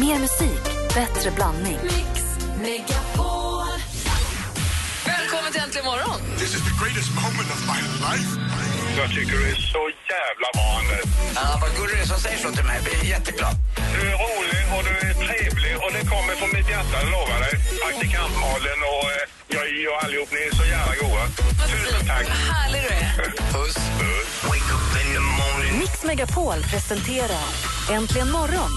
Mer musik, bättre blandning. Välkommen till Äntligen morgon! This is the greatest moment of my life. Jag tycker du är så jävla bra, Anders. Ja, vad gullig du är som säger så till mig. Jag blir jätteglad. Du är rolig och du är trevlig och det kommer från mitt hjärta, jag lovar dig. Praktikant Malin och eh, jag och allihop, ni är så jävla goa. Tusen tack. Vad härlig du är. Puss. Wake up in the morning. Mix Megapol presenterar Äntligen morgon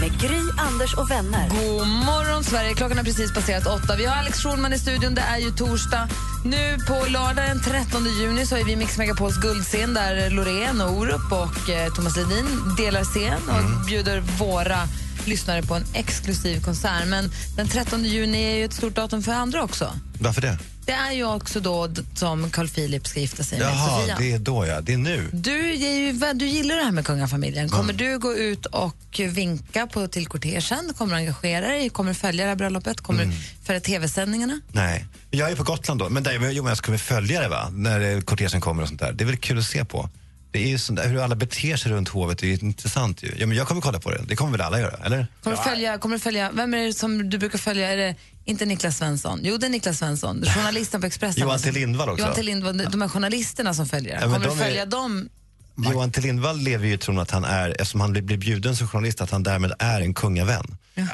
med Gry, Anders och vänner. God morgon, Sverige. Klockan har precis passerat åtta. Vi har Alex Schulman i studion. Det är ju torsdag. Nu på lördag den 13 juni så är vi Mix Megapols guldscen där Loreen, och Orup och eh, Thomas Ledin delar scen och bjuder våra lyssnare på en exklusiv konsert. Men den 13 juni är ju ett stort datum för andra också. Varför det? Det är ju också då som Carl Philip ska gifta sig med Jaha, Sofia. det är då ja. Det är nu. Du, är ju, du gillar det här med kungafamiljen. Kommer du gå ut och vinka på, till kortegen? Kommer du engagera dig? Kommer du följa det här bröllopet? Kommer Mm. du följa tv-sändningarna? Nej. Jag är på Gotland då. Men där, jo, men jag väl följa det va? När eh, kortegen kommer och sånt där. Det är väl kul att se på. Det är ju sånt där, hur alla beter sig runt hovet, det är ju intressant ju. Ja, men jag kommer kolla på det. Det kommer väl alla göra, eller? Kommer, du följa, kommer du följa, vem är det som du brukar följa? Är det inte Niklas Svensson? Jo, det är Niklas Svensson, journalisten på Expressen. Johan T. Lindvall också. Johan T. Lindvall, de här journalisterna som följer. Ja, men Kommer du de är- följa dem? Johan T. Lindvall lever ju i tron att han är, eftersom han blir bjuden som journalist, att han därmed är en kungavän. Men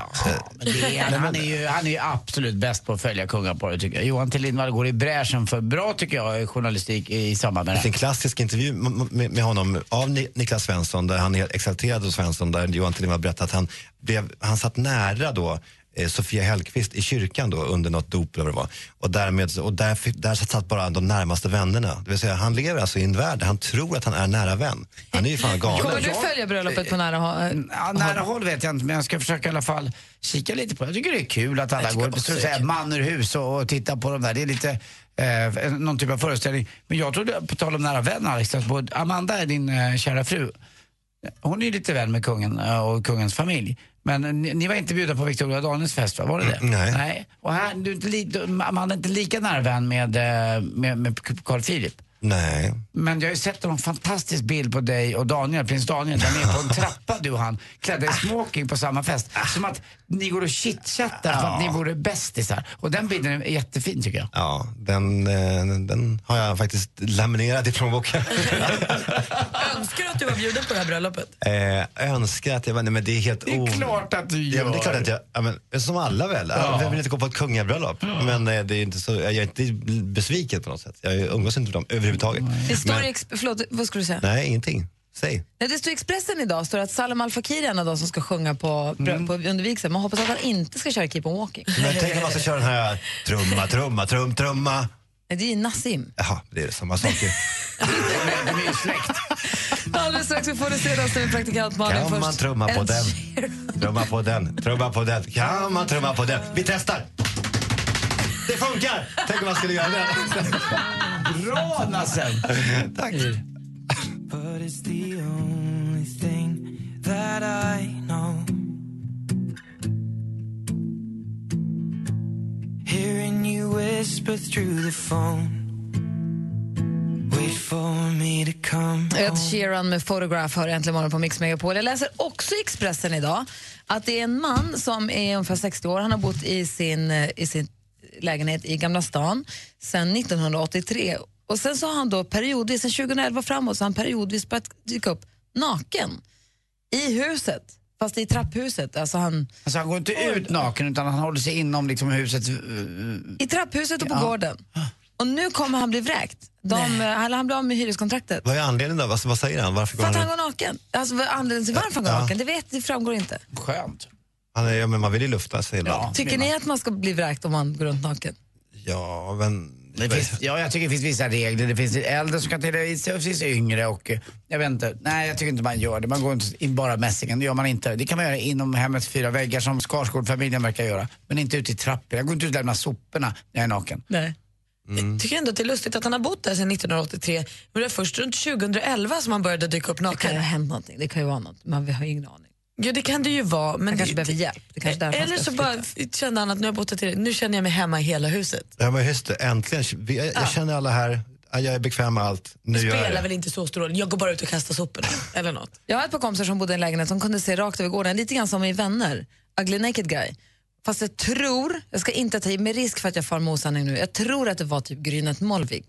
det är, han, är ju, han är ju absolut bäst på att följa kungaparet tycker jag. Johan T Lindvall går i bräschen för bra tycker jag journalistik i samband med Det finns en klassisk intervju med, med honom av Ni- Niklas Svensson där han är exalterad hos Svensson där Johan T. Lindvall berättar att han, blev, han satt nära då eh, Sofia Hellqvist i kyrkan då under något dop eller vad det var. Och, därmed, och där, där satt bara de närmaste vännerna. Det vill säga han lever alltså i en värld där han tror att han är nära vän. Han är ju fan Kommer galen. du följa bröllopet på nära håll? Ja, nära håll vet jag inte men jag ska försöka i alla fall kika lite på det. Jag tycker det är kul att alla går så att man ur hus och, och tittar på dem där. Det är lite eh, någon typ av föreställning. Men jag trodde, på tal om nära vän Alex, att både Amanda är din eh, kära fru. Hon är ju lite vän med kungen eh, och kungens familj. Men ni, ni var inte bjudna på Victoria Daniels fest va? Var det det? Mm, nej. nej. Och här, du, du, Amanda är inte lika nära vän med, eh, med, med Carl Philip. Nej. Men jag har ju sett en fantastisk bild på dig och Daniel, prins Daniel, där ni är på en trappa du och han, klädda i smoking på samma fest. Som att ni går och chitchattar som att ni vore bästisar. Och den bilden är jättefin tycker jag. Ja, den, eh, den har jag faktiskt laminerat i plånboken. Önskar du att du var bjuden på det här bröllopet? eh, önskar att jag var, nej, men det är helt Det är o- klart att du gör. Ja, men det är klart att jag, ja, men, som alla väl. Ja. Vem vill inte gå på ett kungabröllop? Men eh, det är inte så, jag är inte besviken på något sätt. Jag umgås inte med dem överhuvudtaget. Det står Men- i, Ex- förlåt, vad skulle du säga? Nej, ingenting. Säg. Nej, det står i Expressen idag står det att Salam Al Fakir är en av de som ska sjunga på, Mm. på under vigseln. Man hoppas att han inte ska köra Keep on Walking. Men tänk om man ska köra den här trumma, trumma, trum, trumma. Nej, det är ju Nassim. Jaha, det är samma sak ju. De är ju släkt. Alldeles strax vi får det senaste med praktikant Malin. Kan Först man trumma på den? Trumma på den, trumma på den. Kan man trumma på den? Vi testar! Det funkar! Tänk om man skulle göra det. Bra Nassen! Tack. But it's the only thing that I know. Hearing you whisper through the phone. Ed. Sheeran med Photograph hör äntligen morgon på Mix Megapol. Jag läser också i Expressen idag att det är en man som är ungefär 60 år. Han har bott i sin, eh, i sin lägenhet i Gamla stan sedan 1983. Och sen så har han då periodvis, sen 2011 framåt, så har han periodvis börjat dyka upp naken i huset. Fast i trapphuset. Alltså han, Alltså han går inte ut naken utan han håller sig inom liksom husets... eh, I trapphuset och på Ja. gården. Och nu kommer han bli vräkt. De, eh, eller han blir av med hyreskontraktet. Vad är anledningen då? Vad, vad säger han? Varför går För att han, han går naken. Alltså anledningen till varför han går Ja. naken, det, vet, det framgår inte. Skönt. Han är, ja, men man vill ju lufta sig ibland. Ja. Tycker ni att man ska bli vräkt om man går runt naken? Ja, men... Det finns, ja, jag tycker det finns vissa regler. Det finns äldre som kan till det, det finns yngre och eh, jag vet inte. Nej, jag tycker inte man gör det. Man går inte in bara mässingen. Det gör man inte. Det kan man göra inom hemmets fyra väggar som Skarsgård-familjen verkar göra. Men inte ut i trappor. Jag går inte ut och lämnar soporna när jag är naken. Nej. Jag tycker ändå att det är lustigt att han har bott där sedan 1983. Men det var först runt 2011 som han började dyka upp Det kan ju ha naken. hänt någonting, det kan ju vara något. Man har ju ingen aning. Ja, det kan det ju vara. Men Han kanske det- behöver hjälp. Det kanske Eller så bara kände han att nu har jag bott här tillräckligt. Nu känner jag mig hemma i hela huset. Ja, men just det, äntligen. Vi- Jag, jag känner alla här, jag är bekväm med allt, nu Det jag spelar det. väl inte så stor roll. Jag går bara ut och kastar soporna. Eller något. Jag har ett par kompisar som bodde i en lägenhet som kunde se rakt över gården, lite grann som i Vänner, Ugly Naked Guy. Fast jag tror, jag ska inte ta i med risk för att jag far med osanning nu, jag tror att det var typ Grynet Molvig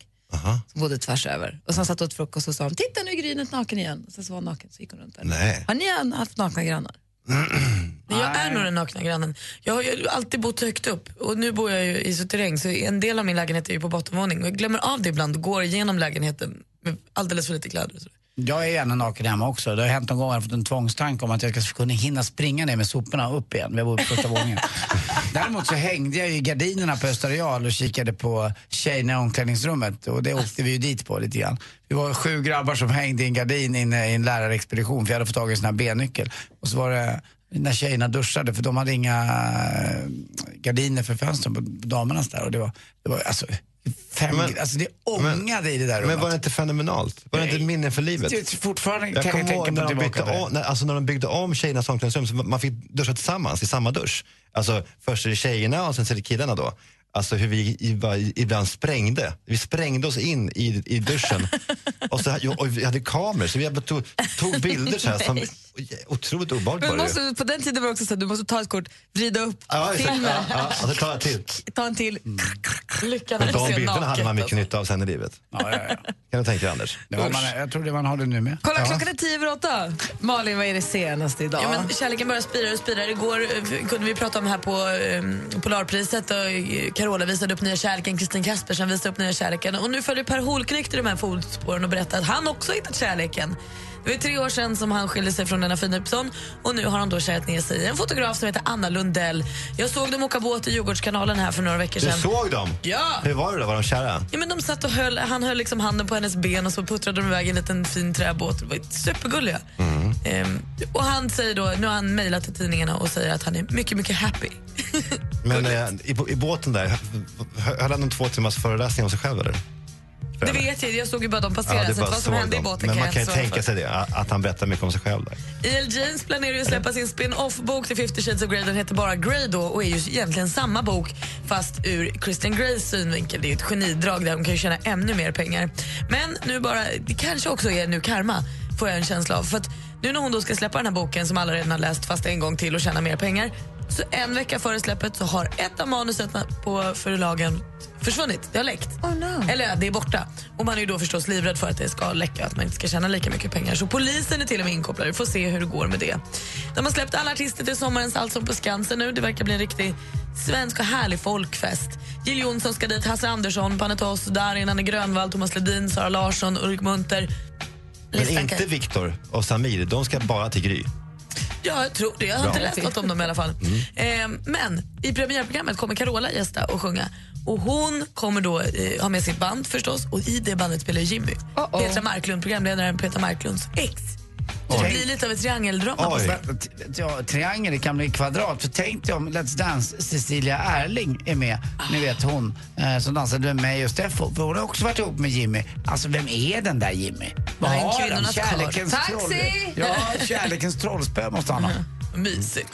som bodde tvärs över. Och som satt åt frukost och sa de, titta nu är Grynet naken igen. Och sen så var hon naken så gick hon runt där. Nej. Har ni haft nakna grannar? Men jag är nog den nakna grannen. Jag har ju alltid bott högt upp och nu bor jag ju i suterräng så en del av min lägenhet är ju på bottenvåning och jag glömmer av det ibland och går igenom lägenheten med alldeles för lite kläder. och så. Jag är gärna naken hemma också. Det har hänt någon gång att jag har fått en tvångstanke om att jag ska kunna hinna springa ner med soporna upp igen. Jag bor på första våningen. Däremot så hängde jag ju i gardinerna på Österreal och kikade på tjejerna i omklädningsrummet och det åkte vi ju dit på lite grann. Vi var sju grabbar som hängde i en gardin inne i en lärarexpedition för jag hade fått tag i en sån här bennyckel. Och så var det när tjejerna duschade för de hade inga eh, gardiner för fönstren på damernas där och det var, det var alltså Fem, Men- alltså det ångade i det där Men rummet. var det inte fenomenalt? Var det inte minne för livet? Det- Fortfarande Jag kan jag tänka när på de, det. om, när, alltså när de byggde om tjejernas omklädningsrum, så man fick duscha tillsammans i samma dusch. Alltså först är det tjejerna och sen så är det killarna då. Alltså hur vi ibland sprängde. Vi sprängde oss in i, i duschen. och, så, och vi hade kameror så vi bara tog, tog bilder så här. Som, otroligt obehagligt var det måste, på den tiden var det också så att du måste ta ett kort, vrida upp Ja, filmen, ja, ja, tar jag till. ta en till. Lyckan Och att de bilderna hade man mycket alltså. nytta av sen i livet. Ja, ja, ja. Kan du tänka dig Anders? Det var man, jag tror det man har det nu med. Kolla, ja. klockan är tio över åtta. Malin, vad är det senaste idag? Ja, men kärleken bara spirar och spirar. Igår eh, kunde vi prata om här på eh, Polarpriset och eh, Carola visade upp nya kärleken, Kristin Kaspersen visade upp nya kärleken och nu följer Per Holknekt i de här fotspåren och berättar att han också hittat kärleken. Det var tre år sedan som han skilde sig från Lena Philipsson och nu har han då kärat ner sig i en fotograf som heter Anna Lundell. Jag såg dem åka båt i Djurgårdskanalen här för några veckor Du sedan. såg dem? Ja! Hur var det då? Var de kära? Ja, men de satt och höll, han höll liksom handen på hennes ben och så puttrade de iväg en liten fin träbåt. De var supergulliga. Ehm, och han säger då, nu har han mejlat till tidningarna och säger att han är mycket, mycket happy. Men eh, i, i båten där, höll han en två timmars föreläsning om sig själv eller? Det vet jag, jag såg ju bara dem passera. du så vad som hände i dem. båten Men man kan ju tänka sig det, att han berättar mycket om sig själv där. E.L. James planerar ju att släppa sin spin-off-bok till 50 Shades of Grey. Den heter bara Grey då och är ju egentligen samma bok fast ur Christian Greys synvinkel. Det är ju ett genidrag där hon kan tjäna ännu mer pengar. Men nu bara, det kanske också är nu karma, får jag en känsla av. För att nu när hon då ska släppa den här boken som alla redan har läst fast en gång till och tjäna mer pengar så en vecka före släppet så har ett av manuset på förlagen försvunnit. Det har läckt. Oh no. Eller det är borta. Och man är ju då förstås livrädd för att det ska läcka, att man inte ska tjäna lika mycket pengar. Så polisen är till och med inkopplad. Vi får se hur det går med det. De har släppt alla artister till sommarens Allsång på Skansen nu. Det verkar bli en riktig svensk och härlig folkfest. Jill Johnson ska dit, Hasse Andersson, Panetos, Darin, Anne Grönvall, Thomas Ledin, Sara Larsson, Ulrik Munter. Men Listan inte kan- Viktor och Samir, de ska bara till Gry. Ja, jag tror det. Jag har Bra. inte läst något om dem i alla fall. Eh, men i premiärprogrammet kommer Carola gästa och sjunga. Och Hon kommer då eh, ha med sitt band förstås och i det bandet spelar Jimmy. Uh-oh. Petra Marklund, programledaren Petra Marklunds ex. Det blir lite av ett triangeldrama. Oj. Ja, triangel det kan bli kvadrat. För tänk dig om Let's Dance Cecilia Erling är med. Ni vet hon eh, som dansade med mig och Steffo. För hon har också varit ihop med Jimmy. Alltså vem är den där Jimmy? Vad har han? Kärlekens Taxi! troll. Ja, kärlekens trollspö måste han ha. Mysigt.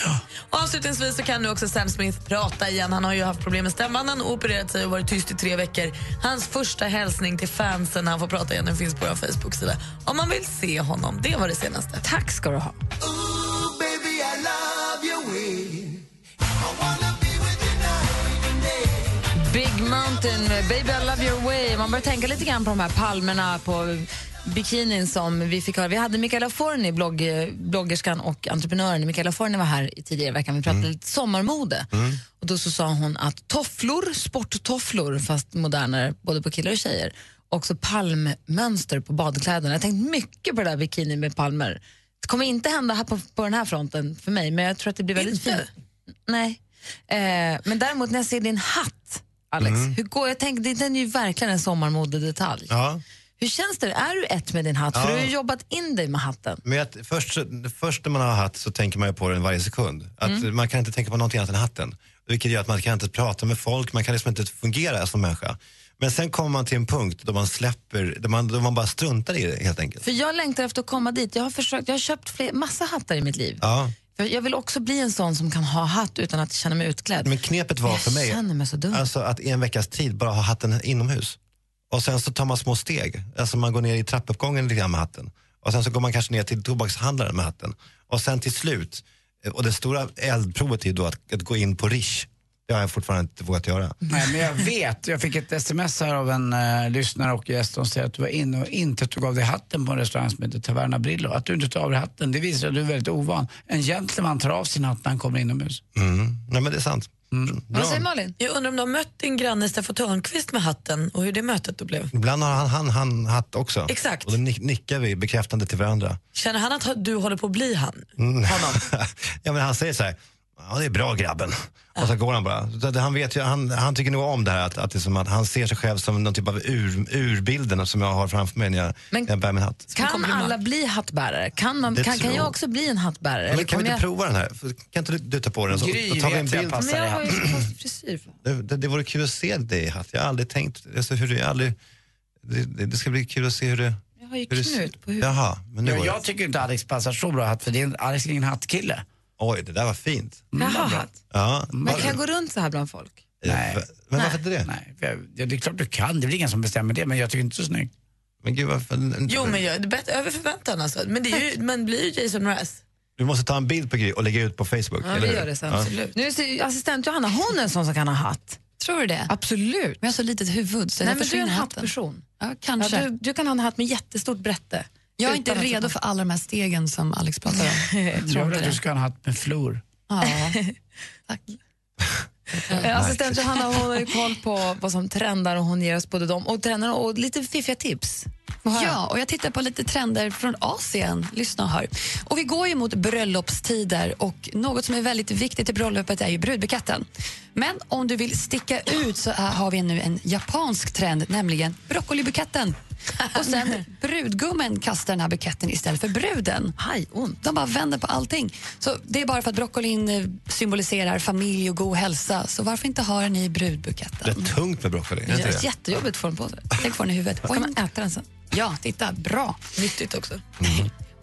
Och avslutningsvis så kan nu också Sam Smith prata igen. Han har ju haft problem med stämbanden och opererat sig och varit tyst i tre veckor. Hans första hälsning till fansen när han får prata igen den finns på vår Facebook-sida. Om man vill se honom. Det var det senaste. Tack ska du ha. Big Mountain med Baby I love your way. Man börjar tänka lite grann på de här palmerna på bikinin som vi fick höra. Vi hade Michaela Forni, blogg, bloggerskan och entreprenören. Michaela Forni var här i tidigare i veckan. Vi pratade lite sommarmode. Och då så sa hon att tofflor, sporttofflor, fast modernare, både på killar och tjejer, också palmmönster på badkläderna. Jag har tänkt mycket på det där bikini med palmer. Det kommer inte hända här på, på den här fronten för mig, men jag tror att det blir väldigt fint. Nej. Eh, men däremot när jag ser din hatt, Alex, hur går, jag tänker, den är ju verkligen en sommarmodedetalj. Ja. Hur känns det? Är du ett med din hatt? För Ja. du har ju jobbat in dig med hatten. Men att först, först när man har hatt så tänker man ju på den varje sekund. Att Mm. Man kan inte tänka på någonting annat än hatten. Vilket gör att man kan inte prata med folk, man kan liksom inte fungera som människa. Men sen kommer man till en punkt då man släpper, då man, då man bara struntar i det helt enkelt. För jag längtar efter att komma dit. Jag har, försökt, jag har köpt fler, massa hattar i mitt liv. Ja. För jag vill också bli en sån som kan ha hatt utan att känna mig utklädd. Men knepet var Jag för mig mig alltså att i en veckas tid bara ha hatten inomhus. Och sen så tar man små steg. Alltså man går ner i trappuppgången lite grann med hatten. Och sen så går man kanske ner till tobakshandlaren med hatten. Och sen till slut, eh, och det stora eldprovet är ju då att, att gå in på Rish. Det har jag fortfarande inte vågat göra. Nej, men jag vet. Jag fick ett sms här av en uh, lyssnare och gäst som säger att du var inne och inte tog av dig hatten på en restaurang som heter Taverna Brillo. Att du inte tar av dig hatten, det visar att du är väldigt ovan. En gentleman tar av sin hatt när han kommer inomhus. Mm. Nej men det är sant. Mm. Vad säger Malin? Jag undrar om du har mött din granne Steffo Törnqvist med hatten och hur det mötet då blev. Ibland har han, han, han hatt också. Exakt. Och då nick, nickar vi bekräftande till varandra. Känner han att du håller på att bli han? Mm. Honom? ja, men han säger så här, ja det är bra grabben. Och så går han bara. Han, vet ju, han, han tycker nog om det här att, att, det är som att han ser sig själv som någon typ av ur, urbilden som jag har framför mig när jag, Men- när jag bär min hatt. Kan alla bli hattbärare? Kan, man, Det kan, kan jag också bli en hattbärare? Men kan vi inte jag... prova den här? Kan inte du, du ta på den? Så, Gry tar vi en bild. Men jag har ju så frisyr. Det, det, det vore kul att se dig i hatt. Jag har aldrig tänkt, alltså, hur jag har aldrig, det, det, det ska bli kul att se hur det... Jag har ju knut på huvudet. Jaha, men nu Ja, jag tycker inte Alex passar så bra hatt för det är en, Alex är ingen hattkille. Oj, det där var fint. Jaha. Ja. Men kan jag gå runt så här bland folk? Nej. Men varför inte det? Nej, ja, det är klart du kan, det är väl ingen som bestämmer det men jag tycker inte så snyggt. Men gud, varför, Jo, men jag, det är bättre, över förväntan alltså. Men det är ju, man blir ju Jason Mraz. Du måste ta en bild på Gry och lägga ut på Facebook. Ja, eller vi gör det sen. Ja. Absolut. Nu är assistent Johanna, hon är en sån som kan ha hatt. Tror du det? Absolut. Men jag har så litet huvud så Nej, men du är en hattperson. Ja, Ja, kanske. du, du kan ha en hatt med jättestort brätte. Jag är inte Utan att- redo för alla de här stegen som Alex pratar om. Jag tror vill att du ska ha en hatt med flor. Ja, tack. Eh, Assistent Johanna hon har ju koll på vad som trendar och hon ger oss både dem och trender och lite fiffiga tips. Ja, och jag tittar på lite trender från Asien. Lyssna och hör. Och vi går ju mot bröllopstider och något som är väldigt viktigt i bröllopet är ju brudbuketten. Men om du vill sticka ut så har vi nu en japansk trend, nämligen broccolibuketten. Och sen brudgummen kastar den här buketten istället för bruden. Aj, ont. De bara vänder på allting. Så Det är bara för att broccolin eh, symboliserar familj och god hälsa. Så varför inte ha den i Det brudbuketten? är tungt med broccoli, är Det inte är det? jättejobbigt att få den på sig. Lägg på den i huvudet. Ska man äta den sen? Ja, titta. Bra. Nyttigt också.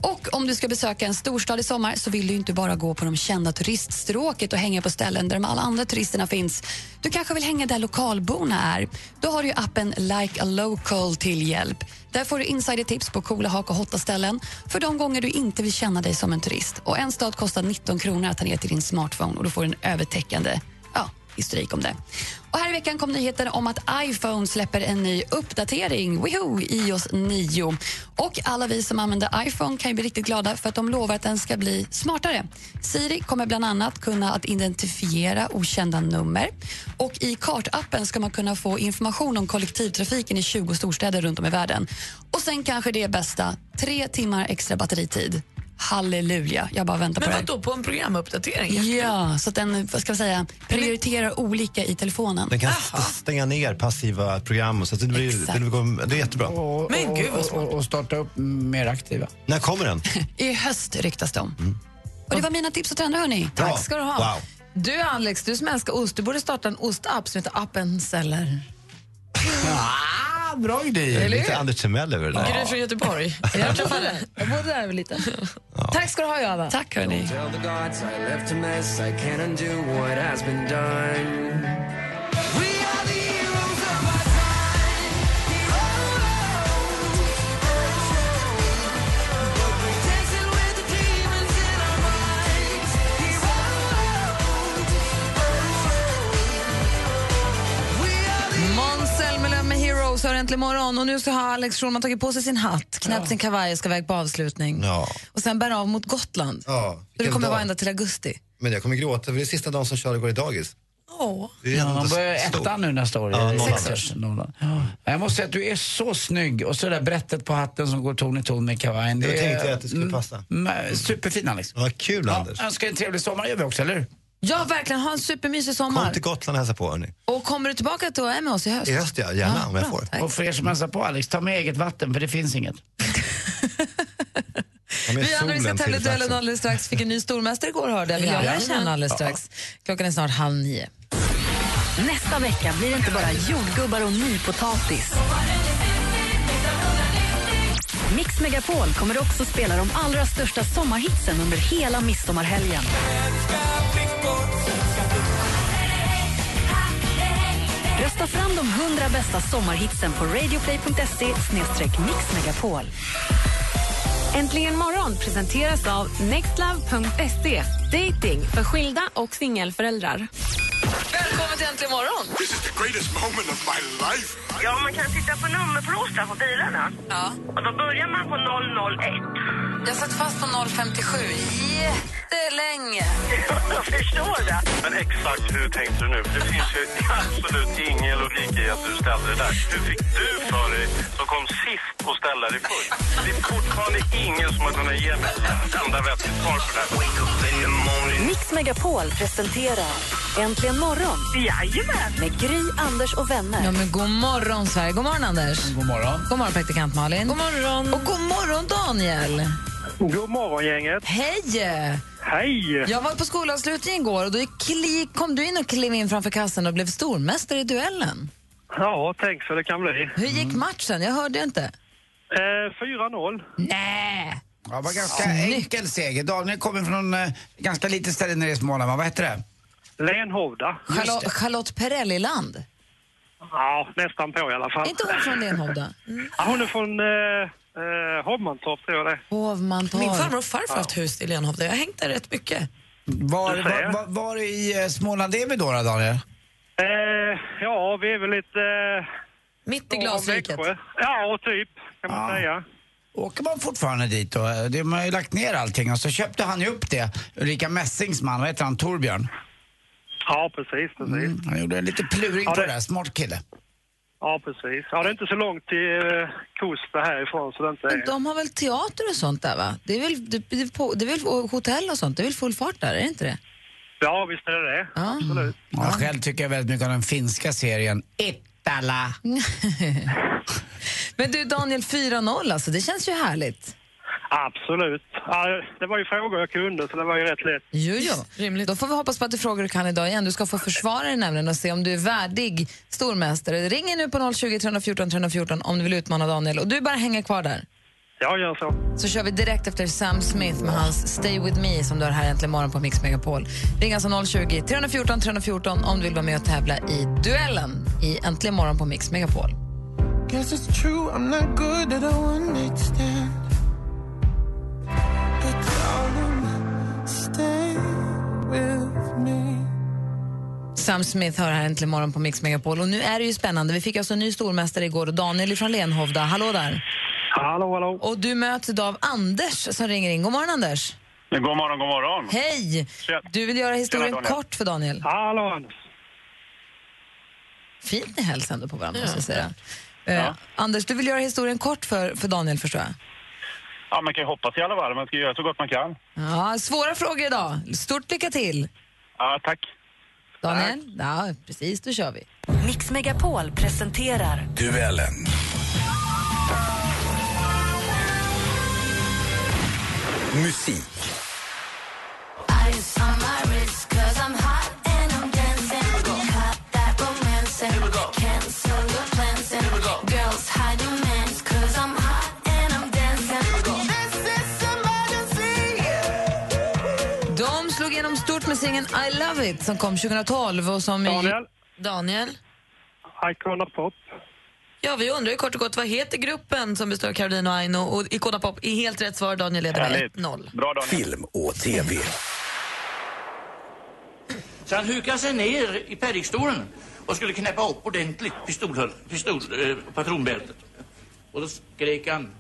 Och om du ska besöka en storstad i sommar så vill du inte bara gå på de kända turiststråket och hänga på ställen där de alla andra turisterna finns. Du kanske vill hänga där lokalborna är. Då har du ju appen Like a Local till hjälp. Där får du insidertips på coola hak och hotta ställen för de gånger du inte vill känna dig som en turist. Och En stad kostar 19 kronor att ta ner till din smartphone och då får du en övertäckande i historik om det. Och här i veckan kom nyheten om att iPhone släpper en ny uppdatering, Woohoo, iOS 9. Och alla vi som använder iPhone kan ju bli riktigt glada för att de lovar att den ska bli smartare. Siri kommer bland annat kunna att identifiera okända nummer. Och i kartappen ska man kunna få information om kollektivtrafiken i 20 storstäder runt om i världen. Och sen kanske det bästa, tre timmar extra batteritid. Halleluja, jag bara väntar Men på det. då på en programuppdatering? Ja, så att den vad ska jag säga, prioriterar olika i telefonen. Den kan stänga ner passiva program och så att det, blir, Exakt. det, går, det är jättebra. Och, Men gud, vad och, smart. och, och starta upp mer aktiva. När kommer den? I höst ryktas det om. Och det var mina tips och trender, hörni. Bra. Tack ska du ha. Wow. Du Alex, du som älskar ost, du borde starta en ostapp som heter Appen Bra idé! Eller hur? Lite Anders Timell över det där. Gry från Göteborg. Jag träffade Jag bodde där lite. Tack ska du ha Johanna. Tack, hörni. Tell the gods I left a mess. I can't undo what has been done. Med Heroes har äntligen morgon och nu så har Alex Schulman tagit på sig sin hatt, knäppt sin kavaj och ska iväg på avslutning. Ja. Och sen bär av mot Gotland. Ja, så det kommer dag. vara ända till augusti. Men jag kommer gråta för det är sista dagen som Charlie går i dagis. Är Ja, man börjar ettan nu nästa år. Ja. Jag måste säga att du är så snygg och så det där brättet på hatten som går ton i ton med kavajen. Jag Det är- tänkte att det skulle passa. Superfin Alex. Ja, kul Ja, Anders. önskar en trevlig sommar gör vi också, eller hur? Ja, verkligen. Ha en supermysig Kom sommar. till Gotland och hälsa på hörni. Och kommer du tillbaka till är med oss i höst? I höst ja, gärna Ja, om jag bra, får. tack. Och för er som hälsar på Alex, ta med eget vatten för det finns inget. Vi andra vi ska solen tävla i till duellen platsen. alldeles strax. Fick en ny stormästare igår hörde jag. Vi Ja. lära känna alldeles strax. Klockan är snart halv nio. Nästa vecka blir det inte bara jordgubbar och nypotatis. Mix Megapol kommer också spela de allra största sommarhitsen under hela midsommarhelgen. Rösta fram de 100 bästa sommarhitsen på radioplay.se mixmegapol. Äntligen morgon presenteras av nextlove.se. Dating för skilda och singelföräldrar. Välkommen till Äntligen morgon! This is the greatest moment of my life. Ja, man kan titta på nummerplåtar på bilarna. Ja. Och då börjar man på 001. Jag satt fast på 057 jättelänge. Jag förstår det. Men exakt hur tänkte du nu? För det finns ju absolut ingen logik i att du ställde det där. Hur fick du för dig som kom sist och ställa dig först? Det är fortfarande ingen som har kunnat ge mig ett enda vettigt svar på det här. Mix Megapol presenterar Äntligen morgon Jajamän. med Gry, Anders och vänner. Ja, men god morgon, Sverige. God morgon, Anders. God morgon. God morgon, praktikant Malin. God morgon. Och god morgon, Daniel. God morgon, gänget. Hej! Hej! Jag var på skolavslutning igår och då kom du in och klev in framför kassan och blev stormästare i duellen. Ja, tänk så det kan bli. Hur gick matchen? Jag hörde inte. Eh, 4-0. Nej! Ja, det var ganska Snyggt. enkel seger. Daniel kommer från eh, ganska litet ställe nere i Småland. va? Vad heter det? Lenhovda. Charlotte, Charlotte Perrelliland. Ja, nästan på i alla fall. Är inte hon från Lenhovda? Ja, hon är från eh, eh, Hovmantorp, tror jag det Hovmantorp. Min farmor och farfar har haft hus i Lenhovda. Jag har hängt där rätt mycket. Var, var, var, var i eh, Småland är vi då, då Daniel? Eh, ja, vi är väl lite... Eh, Mitt i glasriket. Växjö. Ja, typ, kan man Ja. säga. Åker man fortfarande dit då? Det, man har ju lagt ner allting och så köpte han ju upp det. Ulrika Messings man, vad heter han? Torbjörn? Ja, precis, precis. Mm, han gjorde en lite pluring Ja, på det- det där. Smart kille. Ja, precis. Ja, det är inte så långt till eh, kusten härifrån, så det inte är... de har väl teater och sånt där va? Det är väl, det, det, är på- det är väl och hotell och sånt? Det är väl full fart där, är det inte det? Ja, visst är det det. Ja. Absolut. Ja. Själv tycker jag väldigt mycket om den finska serien Ittala. Men du Daniel, 4-0 alltså, det känns ju härligt. Absolut. Ja, det var ju frågor jag kunde, så det var ju rätt lätt. Jo, jo. Då får vi hoppas på att du frågar du kan idag igen. Du ska få försvara dig nämligen och se om du är värdig stormästare. Ring in nu på 020 314 314 om du vill utmana Daniel. Och du bara hänger kvar där. Jag gör så. Så kör vi direkt efter Sam Smith med hans Stay With Me som du har här äntligen morgon på Mix Megapol. Ring alltså 020 314 314 om du vill vara med och tävla i duellen i Äntligen morgon på Mix Megapol. Guess it's true, I'm not good at a one night stand. Sam Smith hör här äntligen morgon på Mix Megapol. Och nu är det ju spännande. Vi fick alltså en ny stormästare igår och Daniel från Lenhovda. Hallå där. Hallå, hallå. Och du möts idag av Anders som ringer in. God morgon Anders. God morgon, god morgon. Hej! Tjena. Du vill göra historien Tjena, kort för Daniel. Hallå, Anders. Fint ni hälsar ändå på varandra måste jag säga. Ja. Eh, Anders, du vill göra historien kort för, för Daniel förstår jag. Ja, man kan ju hoppas i alla fall. Man ska göra så gott man kan. Ja, svåra frågor idag. Stort lycka till. Ja, tack. Daniel? Ja, precis, då kör vi. Mix Megapol presenterar Duellen. Musik. Singeln I Love It som kom 2012 och som... Daniel. Daniel? Icona Pop. Ja, vi undrar ju kort och gott vad heter gruppen som består av Caroline och Aino och Icona Pop är helt rätt svar. Daniel leder med Härligt. 1-0. Bra, Daniel. Film och TV. Så han hukade sig ner i predikstolen och skulle knäppa upp ordentligt pistol, pistol, eh, patronbältet. Och då skrek han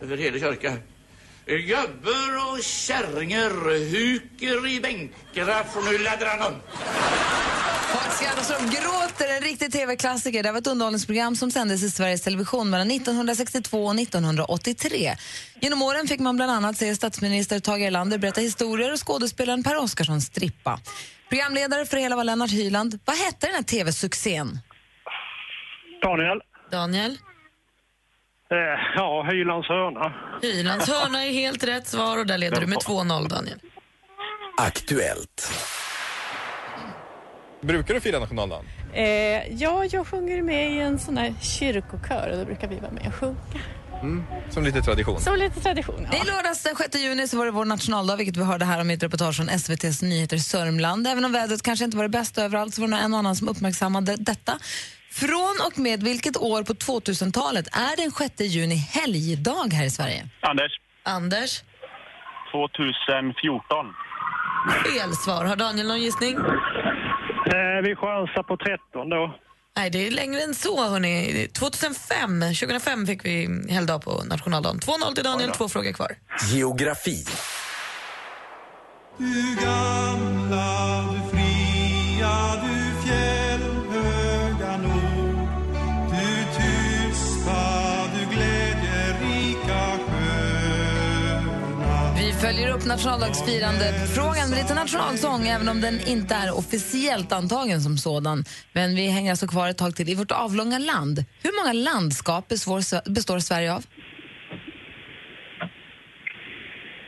över hela kyrkan. Gubbar och kärringar huker i bänkarna för nu laddar han om. Gråter, en riktig tv-klassiker. Det var ett underhållningsprogram som sändes i Sveriges Television mellan 1962 och 1983. Genom åren fick man bland annat se statsminister Tage Erlander berätta historier och skådespelaren Per Oscarsson strippa. Programledare för hela var Lennart Hyland. Vad hette den här tv-succén? Daniel. Daniel? Eh, ja, Hylands hörna. Hylands hörna är helt rätt svar och där leder du med 2-0 Daniel. Aktuellt. Brukar du fira nationaldagen? Eh, ja, jag sjunger med i en sån här kyrkokör och då brukar vi vara med och sjunga. Mm. Som lite tradition. Som lite tradition, Det ja. är lördags den 6 juni så var det vår nationaldag vilket vi hörde här om i ett reportage från SVTs Nyheter Sörmland. Även om vädret kanske inte var det bästa överallt så var det nog en och annan som uppmärksammade detta. Från och med vilket år på 2000-talet är den 6 juni helgdag här i Sverige? Anders. Anders? 2014. Fel svar. Har Daniel någon gissning? Eh, vi chansar på 13 då. Nej, det är längre än så. Hörrni. 2005, 2005 fick vi helgdag på nationaldagen. 2-0 till Daniel, två frågor kvar. Geografi. Följer upp nationaldagsfirande-frågan med lite nationalsång även om den inte är officiellt antagen som sådan. Men vi hänger alltså kvar ett tag till i vårt avlånga land. Hur många landskap består, Sverige av?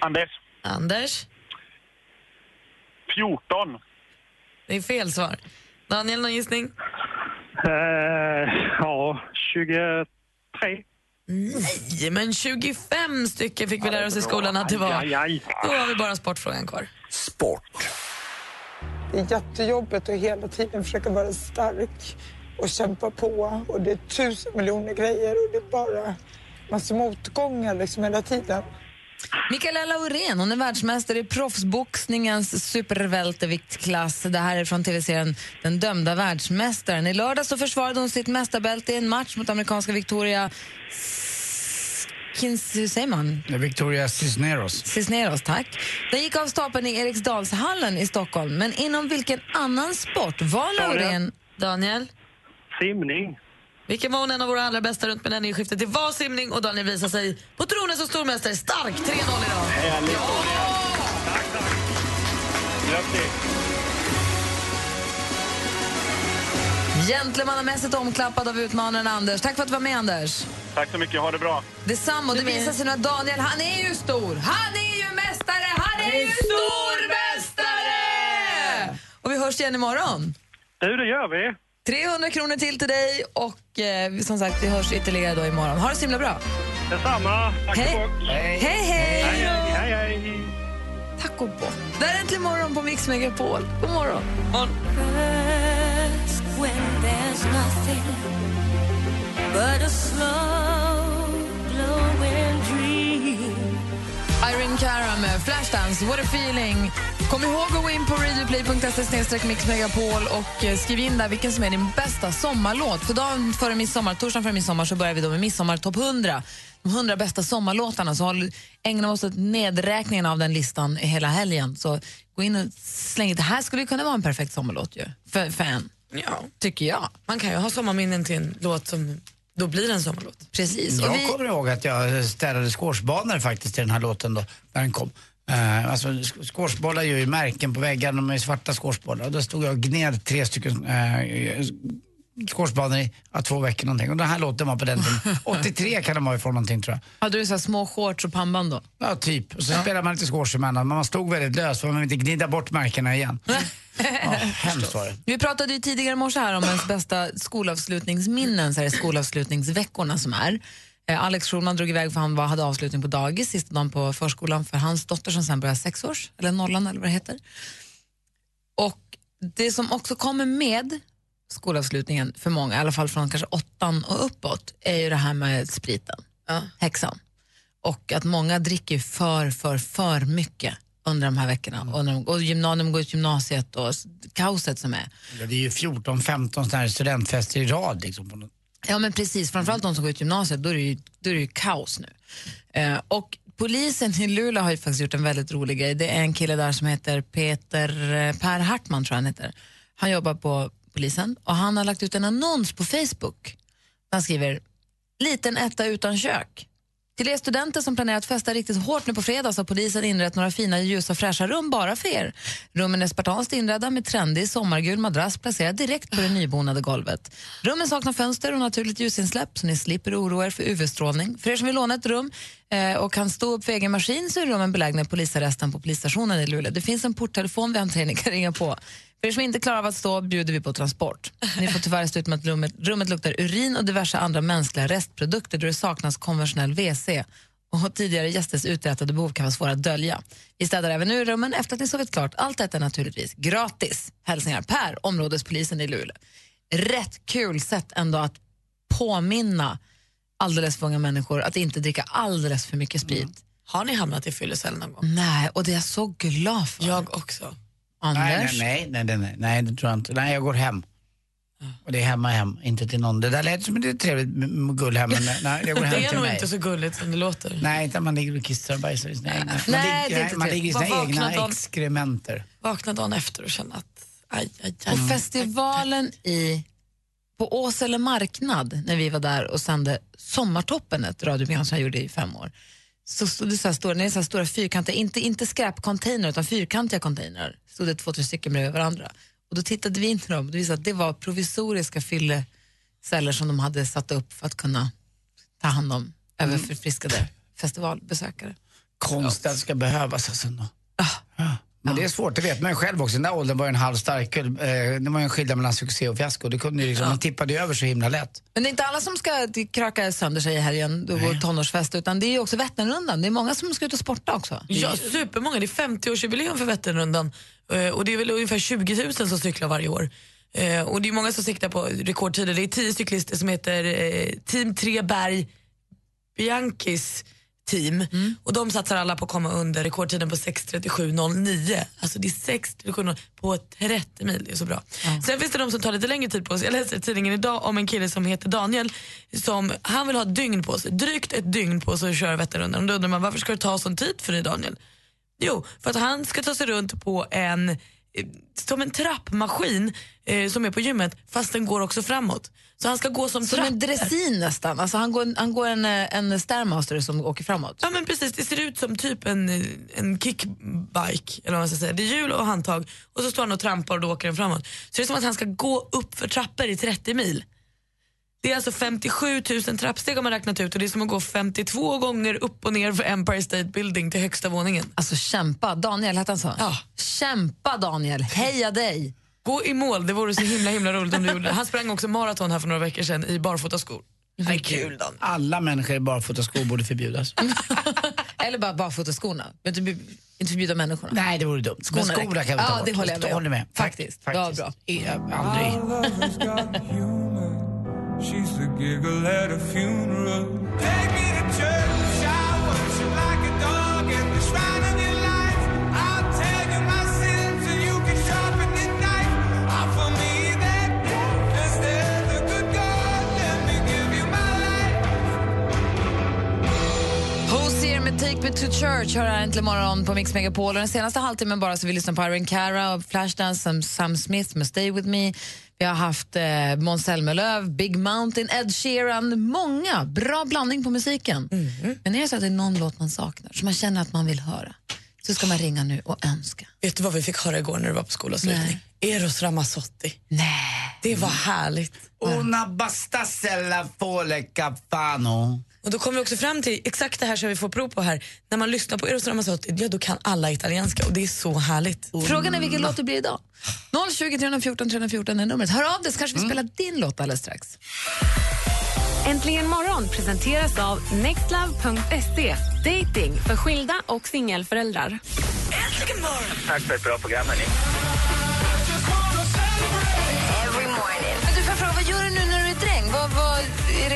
Anders. Anders? 14. Det är fel svar. Daniel, någon gissning? Eh, ja, 23. Nej, men 25 stycken fick vi lära oss i skolan att det var. Då har vi bara sportfrågan kvar. Sport. Det är jättejobbigt att hela tiden försöka vara stark och kämpa på. Och det är tusen miljoner grejer och det är bara massa motgångar liksom hela tiden. Mikaela Laurén hon är världsmästare i proffsboxningens supervälteviktklass. Det här är från tv-serien Den dömda världsmästaren. I lördag så försvarade hon sitt mästarbälte i en match mot amerikanska Victoria Kins, hur säger man? Victoria Cisneros. Cisneros, tack. Den gick av stapeln i Eriksdalshallen i Stockholm. Men inom vilken annan sport var Laurén... Daniel? Simning. Vilken var hon en av våra allra bästa runt millennieskiftet? Det var simning och Daniel visar sig på tronen som stormästare. Stark! 3-0 idag. Härligt. Tack, tack. Grattis. Gentlemannamässigt omklappad av utmanaren Anders. Tack för att du var med, Anders. Tack så mycket. Ha det bra. Detsamma. Och det visar sig att Daniel, han är ju stor. Han är ju mästare! Han är ju stormästare! Och vi hörs igen imorgon. Du, det gör vi. 300 kronor till till dig och eh, som sagt, vi hörs ytterligare då imorgon. Ha det så himla bra. Detsamma. Tack Hej. och bock. Hej, hej! Hej, hej, hej. Tack och bock. Där är Äntligen morgon på Mix Megapol. God morgon. morgon. But a slow glowing dream Irene Cara med Flashdance, What a feeling. Kom ihåg att gå in på radioplay.se mixmegapol och eh, skriv in där vilken som är din bästa sommarlåt. För dagen före midsommar, torsdagen före midsommar så börjar vi då med midsommar topp 100. De 100 bästa sommarlåtarna. Så håll, ägnar vi oss åt nedräkningen av den listan hela helgen. Så gå in och släng Det här skulle kunna vara en perfekt sommarlåt ju, för, för en. Ja. Tycker jag. Man kan ju ha sommarminnen till en låt som då blir en sommarlåt. Precis. Jag kommer ihåg att jag städade squashbanor faktiskt till den här låten då, när den kom. Uh, alltså, squashbollar gör ju märken på väggarna, de är svarta squashbollar. Och då stod jag och gned tre stycken uh, squashbanor i ja, två veckor någonting. Och den här låten var på den tiden. 83 kan den vara ifrån någonting tror jag. Hade du så små shorts och pannband då? Ja, typ. Och så spelade man lite squash emellan. Men man stod väldigt lös för man vill inte gnida bort märkena igen. ja, hemskt var det. Vi pratade ju tidigare i morse här om ens bästa skolavslutningsminnen, så här skolavslutningsveckorna som är. Eh, Alex Schulman drog iväg för han var, hade avslutning på dagis sista dagen på förskolan för hans dotter som sen börjar sexårs, eller nollan eller vad det heter. Och det som också kommer med skolavslutningen för många, i alla fall från kanske åttan och uppåt, är ju det här med spriten, häxan. Och att många dricker för, för, för mycket under de här veckorna. Och, när de, och gymna- när de går ut gymnasiet och kaoset som är. Ja, det är ju 14-15 sådana här studentfester i rad. Liksom, Ja men precis, framförallt de som går ut gymnasiet, då är det ju, då är det ju kaos nu. Eh, och polisen i Luleå har ju faktiskt gjort en väldigt rolig grej. Det är en kille där som heter Peter eh, Per Hartman tror jag han heter. Han jobbar på polisen och han har lagt ut en annons på Facebook. Han skriver liten etta utan kök. Till er studenter som planerar att festa riktigt hårt nu på fredag så har polisen inrett några fina ljusa fräscha rum bara för er. Rummen är spartanskt inredda med trendig sommargul madrass placerad direkt på det nybonade golvet. Rummen saknar fönster och naturligt ljusinsläpp så ni slipper oroa er för UV-strålning. För er som vill låna ett rum eh, och kan stå upp för egen maskin så är rummen belägna i polisarresten på polisstationen i Luleå. Det finns en porttelefon vid entrén ni kan ringa på. För er som inte klarar av att stå bjuder vi på transport. Ni får tyvärr stå ut med att rummet, rummet luktar urin och diverse andra mänskliga restprodukter då det saknas konventionell WC och tidigare gästers uträttade behov kan vara svåra att dölja. Vi städar även nu rummen efter att ni sovit klart. Allt detta är naturligtvis gratis. Hälsningar Per, områdespolisen i Luleå. rätt kul sätt ändå att påminna alldeles för många människor att inte dricka alldeles för mycket sprit. Har ni hamnat i fyllecell någon gång? Nej, och det är jag så glad för. Jag också. Anders? Nej, nej, nej, nej, nej, nej, det tror jag inte. Nej, jag går hem. Och det är hemma hem, inte till någon. Det där lät som det är trevligt gullhem, men nej, jag går hem Det är till nog mig. inte så gulligt som det låter. Nej, inte man ligger och kissar och bajsar i sina egna. Man, Nej, det är ligger, inte man trevligt. ligger i sina Vad egna dagen- exkrementer. Vakna dagen efter och känna att aj, aj, aj. På festivalen i, på Åsele marknad, när vi var där och sände Sommartoppen, ett radioprogram som jag gjorde i fem år, så stod det så här stora, nej, så här stora fyrkantiga, inte, inte skräpcontainer utan fyrkantiga container, stod det två, tre stycken bredvid varandra. Och då tittade vi in i dem och det visade att det var provisoriska fylleceller som de hade satt upp för att kunna ta hand om överförfriskade festivalbesökare. Konstigt att det ska behövas alltså. ändå. Ja. Men det är svårt, det vet man ju själv också. Den där åldern var en halv starköl. Eh, det var en skillnad mellan succé och fiasko. Det kunde ju liksom, Man tippade ju över så himla lätt. Men det är inte alla som ska kröka sönder sig i helgen och tonårsfest utan det är ju också Vätternrundan. Det är många som ska ut och sporta också. Ja, supermånga. Det är 50-årsjubileum för Vätternrundan Eh, och det är väl ungefär 20 000 som cyklar varje år. Eh, Och det är många som siktar på rekordtider. Det är tio cyklister som heter eh, Team Treberg Bianchis team och de satsar alla på att komma under rekordtiden på 6.37.09. Alltså det är 6.37 på 30 mil, det är så bra. Sen finns det de som tar lite längre tid på sig. Jag läste i tidningen idag om en kille som heter Daniel som han vill ha ett dygn på sig, drygt ett dygn på sig att köra Vätternrundan. Och Då undrar man varför ska det ta sån tid för dig Daniel? Jo, för att han ska ta sig runt på en som en trappmaskin eh, som är på gymmet fast den går också framåt. Så han ska gå som, Som en dressin nästan. Alltså han går, han går en, eh, en stairmaster som åker framåt. Ja men precis, det ser ut som typ en, eh, en kickbike. Eller vad man ska säga. Det är hjul och handtag och så står han och trampar och då åker den framåt. Så det är som att han ska gå upp för trappor i 30 mil. Det är alltså 57 000 trappsteg har man räknat ut och det är som att gå 52 gånger upp och ner för Empire State Building till högsta våningen. Alltså kämpa, Daniel hette han så? Ja. Kämpa Daniel, heja dig! Gå i mål, det vore så himla himla roligt om du gjorde det. Han sprang också maraton här för några veckor sedan i barfotaskor. Det är kul Dan. Alla människor i barfotaskor borde förbjudas. Eller bara barfotaskorna. Men inte, förbjuda människorna. Nej, det vore dumt. Men Skorna skorna räcker. kan vi ta Ja, bort. det håller jag med. Håller med. Faktiskt. Faktiskt. Ja, bra. Eh, Aldrig. She's the giggle at a funeral. Take me to church, I worship like a dog at the shrine of your life. I'll tell you my sins so you can sharpen your knife. Offer me that gift instead of good God. Let me give you my life. Hosier med Take Me To Church har här äntligen morgon på Mix Megapol. Och den senaste halvtimmen bara så vi lyssnar på Irene Cara och Flashdance, Sam Smith med Stay With Me. Vi har haft eh, Måns Zelmerlöw, Big Mountain, Ed Sheeran. Många. Bra blandning på musiken. Men är det så att det är någon låt man saknar, som man känner att man vill höra, så ska man ringa nu och önska. Vet du vad vi fick höra igår när du var på skolavslutning? Eros Ramazzotti. Nej. Det var härligt. Una bastasella fole cafano. Och då kommer vi också fram till exakt det här som vi får prov på här. När man lyssnar på Eros Ramazzotti, ja då kan alla italienska och det är så härligt. Frågan är vilken låt det blir idag. 020 314 314 är numret. Hör av dig så kanske vi spelar din låt alldeles strax. Äntligen morgon presenteras av nextlove.se. Dating för skilda och singelföräldrar. Tack för ett bra program, hörni.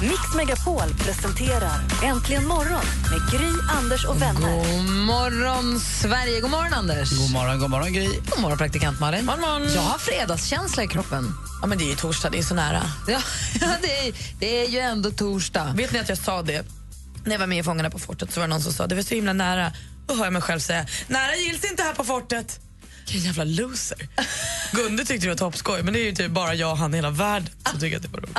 Mix Megapol presenterar Äntligen morgon med Gry, Anders och vänner. God morgon, Sverige. God morgon, Anders. God morgon, god morgon Gry. God morgon, praktikant Malin. Morgon, morgon. Jag har fredagskänsla i kroppen. Ja men det är ju torsdag, det är så nära. Ja, det, är, det är ju ändå torsdag. Vet ni att jag sa det? När jag var med i Fångarna på fortet så var det någon som sa det var så himla nära. Då hör jag mig själv säga nära gills inte här på fortet. Vilken jävla loser. Gunde tyckte det var toppskoj men det är ju typ bara jag och han i hela världen som tycker att det var roligt.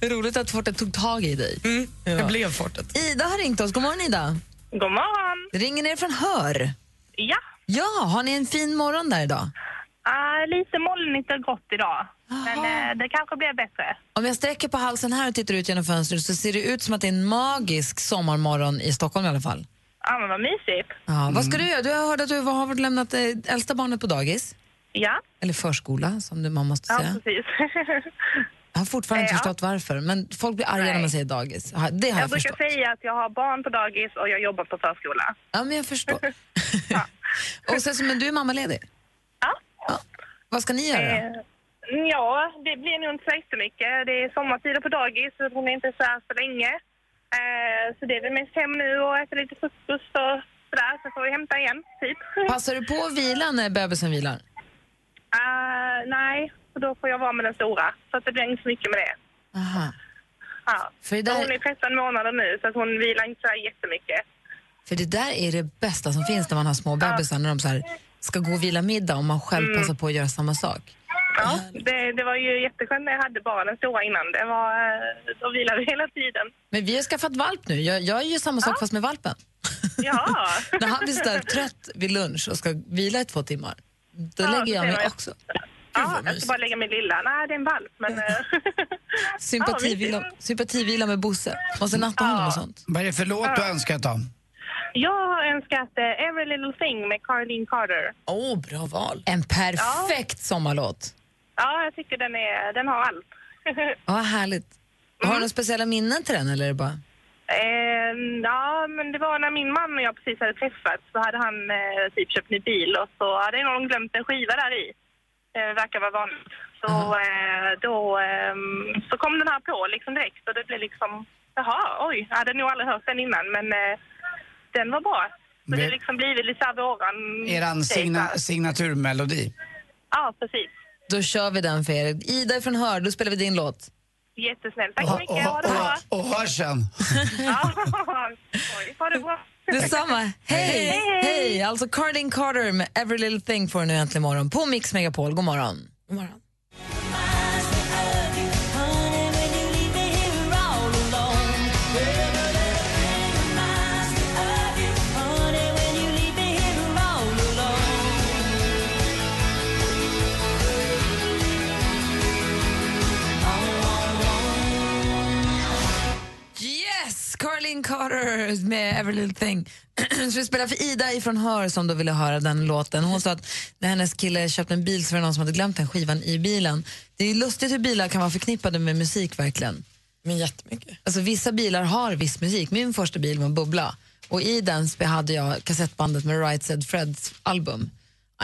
Roligt att fortet tog tag i dig. Mm, Det blev fortet. Ida har ringt oss. God morgon, Ida. God morgon. Ringer ner från Hör. Ja, Ja, har ni en fin morgon där idag? uh, lite molnigt och grått idag. Men eh, det kanske blir bättre. Om jag sträcker på halsen här och tittar ut genom fönstret så ser det ut som att det är en magisk sommarmorgon i Stockholm i alla fall. Ja, men vad mysigt. Ja, Vad ska du göra? Du har hört att du har lämnat eh, äldsta barnet på dagis. Ja, Eller förskola, som du man måste ja säga. precis. Jag har fortfarande inte ja. förstått varför, men folk blir arga när man säger dagis. Ja, Det har jag, Jag brukar förstått. säga att jag har barn på dagis och jag jobbar på förskola. Ja, men jag förstår. och sen, så- men du är mammaledig? Ja. Vad ska ni göra? Eh, ja, det blir nog inte så jättemycket. Det är sommartider på dagis så hon är inte så här så länge. Eh, så det är väl mest hem nu och äta lite frukost och sådär. Sen får vi hämta igen, typ. Passar du på att vila när bebisen vilar? Eh, nej, för då får jag vara med den stora. Så att det blir inte så mycket med det. Aha. Ja. För där- Hon är 13 månader nu så att hon vilar inte så jättemycket. För det där är det bästa som finns när man har små bebisar, när de så här ska gå och vila middag och man själv Mm. passar på att göra samma sak. Ja, det, det var ju jätteskönt när jag hade bara den stora innan. Det var, eh, då vilade vi hela tiden. Men vi har skaffat valp nu. Jag, jag gör samma sak fast med valpen. Ja. när han blir så där trött vid lunch och ska vila i två timmar, då Ja, lägger jag mig var- också. Ja, jag ska bara lägga min lilla. Nej, det är en valp, men... eh, Sympativila, sympativila med Bosse. Måste natta honom och sånt. Vad är det för låt du har önskat då? Jag har önskat eh, Every Little Thing med Caroline Carter. Åh, oh, bra val. En perfekt sommarlåt. Ja, jag tycker den, är, den har allt. Ja, vad härligt. Har du några speciella minnen till den eller är det bara... Eh, ja, men det var när min man och jag precis hade träffats så hade han eh, typ köpt en ny bil och så hade någon glömt en skiva där i. Eh, verkar vara vanligt. Så eh, då ehm, så kom den här på liksom direkt och det blev liksom, jaha, oj, jag hade nog aldrig hört den innan men eh, den var bra. Så det Vet- har liksom blivit lite såhär våran... Eran signa, signaturmelodi. Ja, precis. Då kör vi den för er. Ida från Hör, då spelar vi din låt. Jättesnällt. Tack så mycket. Ha det bra. Och. Ja, oj, ha det bra. Detsamma. Hej! Hej, hej. Hej! Alltså Cardin Carter med Every Little Thing får du nu äntligen morgon på Mix Megapol. God morgon. God morgon. Carlin Carter med Every Little Thing. Så vi spelar för Ida ifrån Hör som då ville höra den låten. Hon sa att när hennes kille köpte en bil så var det någon som hade glömt den skivan i bilen. Det är lustigt hur bilar kan vara förknippade med musik verkligen. Men jättemycket. Alltså vissa bilar har viss musik. Min första bil var en bubbla och i den hade jag kassettbandet med Right Said Freds album.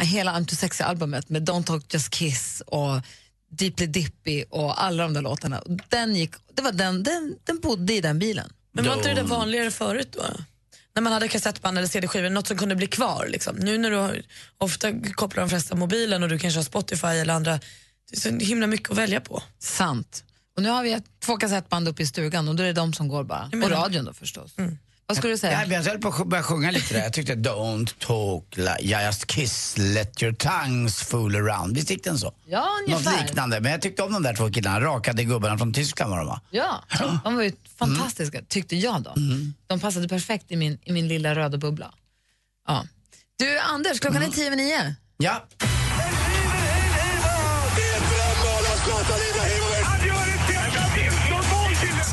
Hela I'm Too Sexy-albumet med Don't Talk Just Kiss och Deeply Dippy och alla de där låtarna. Den, gick, det var den, den, den bodde i den bilen. Men var inte det där vanligare förut då? När man hade kassettband eller CD-skivor, något som kunde bli kvar. Liksom. Nu när du har, ofta kopplar de flesta mobilen och du kanske har Spotify eller andra, det är så himla mycket att välja på. Sant. Och nu har vi ett, två kassettband uppe i stugan och då är det de som går bara. Och radion då förstås. Vad skulle du säga? Ja, jag höll på att börja sjunga lite där. Jag tyckte Don't talk, like, just kiss, let your tongues fool around. Visst gick den så? Ja, Något ungefär. liknande. Men jag tyckte om de där två killarna, rakade gubbarna från Tyskland var de va? Ja, de var ju fantastiska, tyckte jag då. De passade perfekt i min, i min lilla röda bubbla. Ja. Du, Anders, klockan är tio över nio. Ja.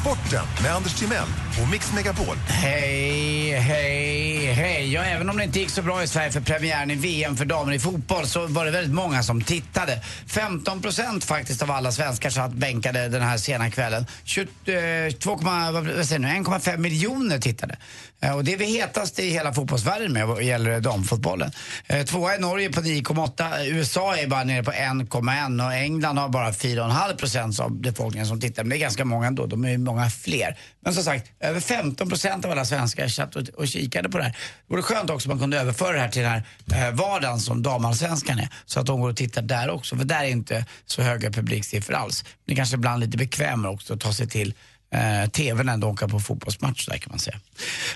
Sporten med Anders Timell på Mix Megapol. Hej, hej, hej. Ja, även om det inte gick så bra i Sverige för premiären i VM för damer i fotboll så var det väldigt många som tittade. 15 procent faktiskt av alla svenskar satt bänkade den här sena kvällen. 22, eh, vad säger ni, 1,5 miljoner tittade. Eh, och det är vi hetast i hela fotbollsvärlden med vad gäller damfotbollen. Eh, tvåa är Norge på 9,8. USA är bara nere på 1,1 och England har bara 4,5 procent av befolkningen som tittar. Men det är ganska många ändå, de är ju många fler. Men som sagt, över 15 procent av alla svenskar satt och, och kikade på det här. Det vore skönt också om man kunde överföra det här till den här eh, vardagen som damallsvenskan är. Så att de går och tittar där också. För där är inte så höga publiksiffror alls. Det är kanske ibland lite bekvämare också att ta sig till eh, tvn än att åka på fotbollsmatch där kan man säga.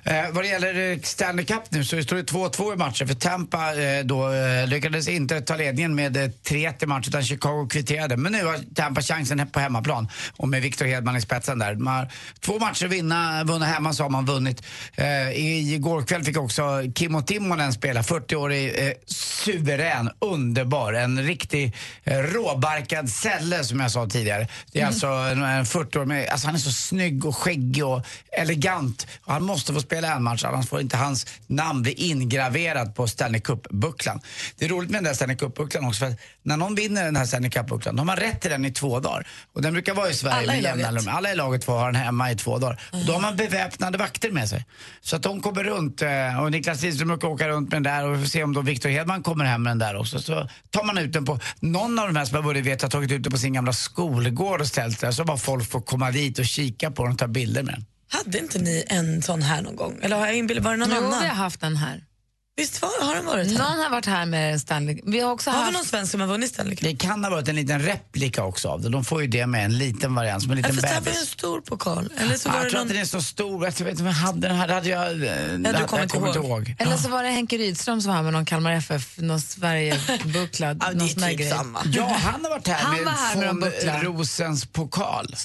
Eh, vad det gäller eh, Stanley Cup nu så står det 2-2 i matchen för Tampa eh, då eh, lyckades inte ta ledningen med eh, 3-1 i matchen utan Chicago kvitterade. Men nu har Tampa chansen på hemmaplan och med Victor Hedman i spetsen där. Man har två matcher vinna, vunna hemma så har man vunnit. Eh, i- igår kväll fick också Kimmo Timonen spela, 40-årig, eh, suverän, underbar, en riktig eh, råbarkad sälle som jag sa tidigare. Det är alltså en, en 40 år med, alltså han är så snygg och skäggig och elegant. Och han måste få spela en match, annars får inte hans namn bli ingraverat på Stanley Cup-bucklan. Det är roligt med den där Stanley Cup-bucklan också, för att när någon vinner den här Stanley Cup-bucklan, de har rätt till den i två dagar. Och den brukar vara i Sverige Alla i med jämna laget? mellanrum. Alla i laget får ha den hemma i två dagar. Och då har man beväpnade vakter med sig. Så att de kommer runt eh, och Niklas Lidström brukar åka runt med den där och vi får se om då Victor Hedman kommer hem med den där också. Så tar man ut den på, någon av de här som har vunnit vet har tagit ut den på sin gamla skolgård och ställt där så bara folk får komma dit och kika på den och ta bilder med den. Hade inte ni en sån här någon gång? Eller har jag inbillat, var det någon Jo, annan? vi har haft den här. Visst var, har den varit här? Någon har varit här med Stanley. Vi har också Har vi haft... någon svensk som har vunnit Stanley Cup? Det kan ha varit en liten replika också av det. De får ju det med en liten variant, som en Ja, liten fast det här var en bebis. stor pokal. Eller så Ja, var jag det tror någon... att den är så stor. Jag vet inte om jag hade den här. Det hade jag... eh, det hade kommer jag inte ihåg. Eller så var det Henke Rydström som var här med någon Kalmar FF, någon Sverige-bucklad. Ja, det är typ samma. Ja, han har varit här Han med var här med bucklar. Rosens pokal.